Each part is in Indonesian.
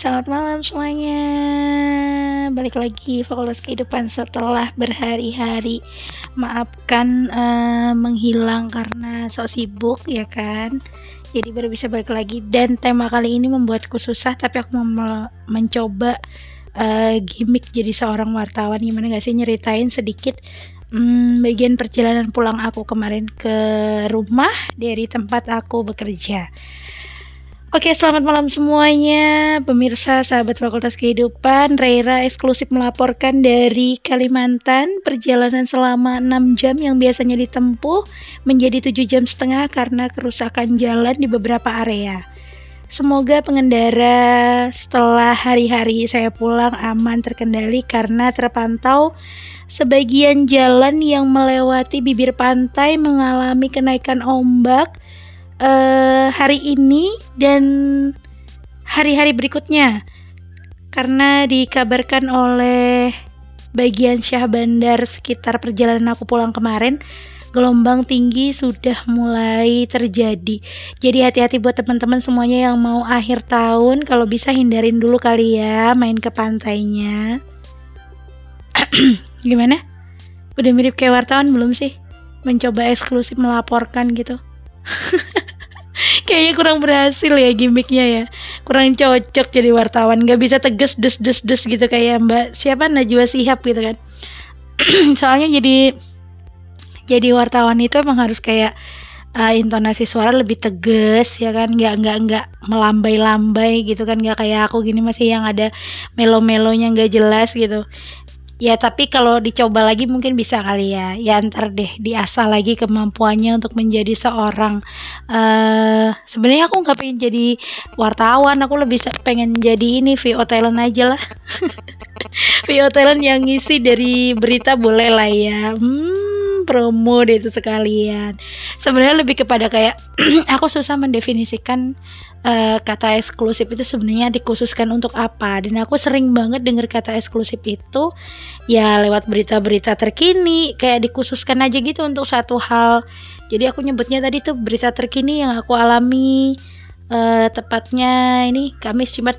selamat malam semuanya. Balik lagi Fakultas Kehidupan setelah berhari-hari. Maafkan uh, menghilang karena sok sibuk ya kan? Jadi baru bisa balik lagi. Dan tema kali ini membuatku susah Tapi aku mau mencoba uh, gimmick jadi seorang wartawan. Gimana gak sih nyeritain sedikit um, bagian perjalanan pulang aku kemarin ke rumah Dari tempat aku bekerja Oke, selamat malam semuanya, pemirsa sahabat Fakultas Kehidupan. Reira eksklusif melaporkan dari Kalimantan, perjalanan selama 6 jam yang biasanya ditempuh menjadi 7 jam setengah karena kerusakan jalan di beberapa area. Semoga pengendara setelah hari-hari saya pulang aman terkendali karena terpantau sebagian jalan yang melewati bibir pantai mengalami kenaikan ombak uh, hari ini dan hari-hari berikutnya karena dikabarkan oleh bagian Syah Bandar sekitar perjalanan aku pulang kemarin gelombang tinggi sudah mulai terjadi. Jadi hati-hati buat teman-teman semuanya yang mau akhir tahun kalau bisa hindarin dulu kali ya main ke pantainya. Gimana? Udah mirip kayak wartawan belum sih? Mencoba eksklusif melaporkan gitu. kayaknya kurang berhasil ya gimmicknya ya. Kurang cocok jadi wartawan. Nggak bisa tegas des des des gitu kayak mbak siapa? Najwa Sihab gitu kan. Soalnya jadi jadi wartawan itu emang harus kayak uh, intonasi suara lebih tegas ya kan. Nggak nggak nggak melambai-lambai gitu kan. Nggak kayak aku gini masih yang ada melo-melonya nggak jelas gitu ya tapi kalau dicoba lagi mungkin bisa kali ya. Ya ntar deh diasah lagi kemampuannya untuk menjadi seorang uh, sebenarnya aku nggak pengen jadi wartawan. Aku lebih pengen jadi ini VO talent aja lah. VO talent yang ngisi dari berita boleh lah ya. Hmm promo deh itu sekalian. Sebenarnya lebih kepada kayak aku susah mendefinisikan uh, kata eksklusif itu sebenarnya dikhususkan untuk apa. Dan aku sering banget dengar kata eksklusif itu ya lewat berita-berita terkini kayak dikhususkan aja gitu untuk satu hal. Jadi aku nyebutnya tadi tuh berita terkini yang aku alami uh, tepatnya ini Kamis Jumat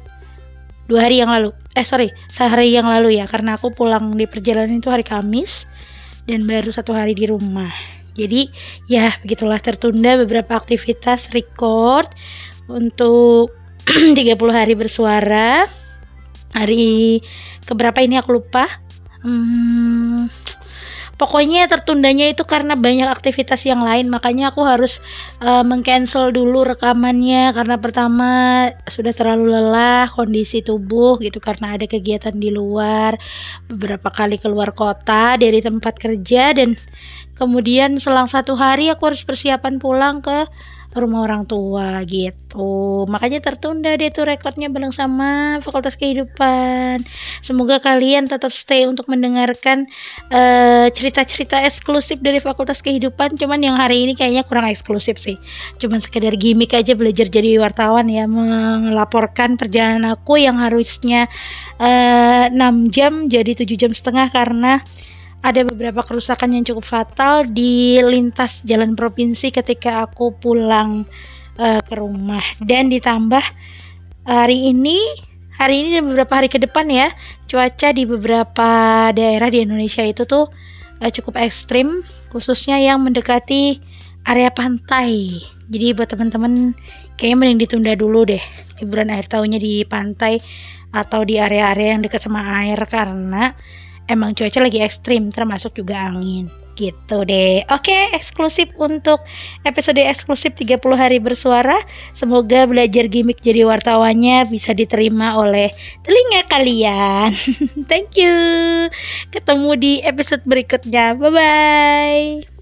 dua hari yang lalu. Eh sorry sehari yang lalu ya karena aku pulang di perjalanan itu hari Kamis dan baru satu hari di rumah. Jadi ya begitulah tertunda beberapa aktivitas record untuk 30 hari bersuara. Hari keberapa ini aku lupa? Hmm, pokoknya tertundanya itu karena banyak aktivitas yang lain makanya aku harus uh, mengcancel dulu rekamannya karena pertama sudah terlalu lelah kondisi tubuh gitu karena ada kegiatan di luar beberapa kali keluar kota dari tempat kerja dan kemudian selang satu hari aku harus persiapan pulang ke rumah orang tua gitu. Makanya tertunda deh tuh rekodnya bareng sama Fakultas Kehidupan. Semoga kalian tetap stay untuk mendengarkan cerita cerita-cerita eksklusif dari Fakultas Kehidupan. Cuman yang hari ini kayaknya kurang eksklusif sih. Cuman sekedar gimmick aja belajar jadi wartawan ya melaporkan perjalanan aku yang harusnya uh, 6 jam jadi 7 jam setengah karena ada beberapa kerusakan yang cukup fatal di lintas jalan provinsi ketika aku pulang uh, ke rumah. Dan ditambah hari ini hari ini dan beberapa hari ke depan ya cuaca di beberapa daerah di Indonesia itu tuh uh, cukup ekstrim khususnya yang mendekati area pantai. Jadi buat teman-teman kayaknya mending ditunda dulu deh liburan akhir tahunnya di pantai atau di area-area yang dekat sama air karena emang cuaca lagi ekstrim termasuk juga angin. Gitu deh. Oke eksklusif untuk episode eksklusif 30 hari bersuara. Semoga belajar gimmick jadi wartawannya bisa diterima oleh telinga kalian. Thank you. Ketemu di episode berikutnya. Bye bye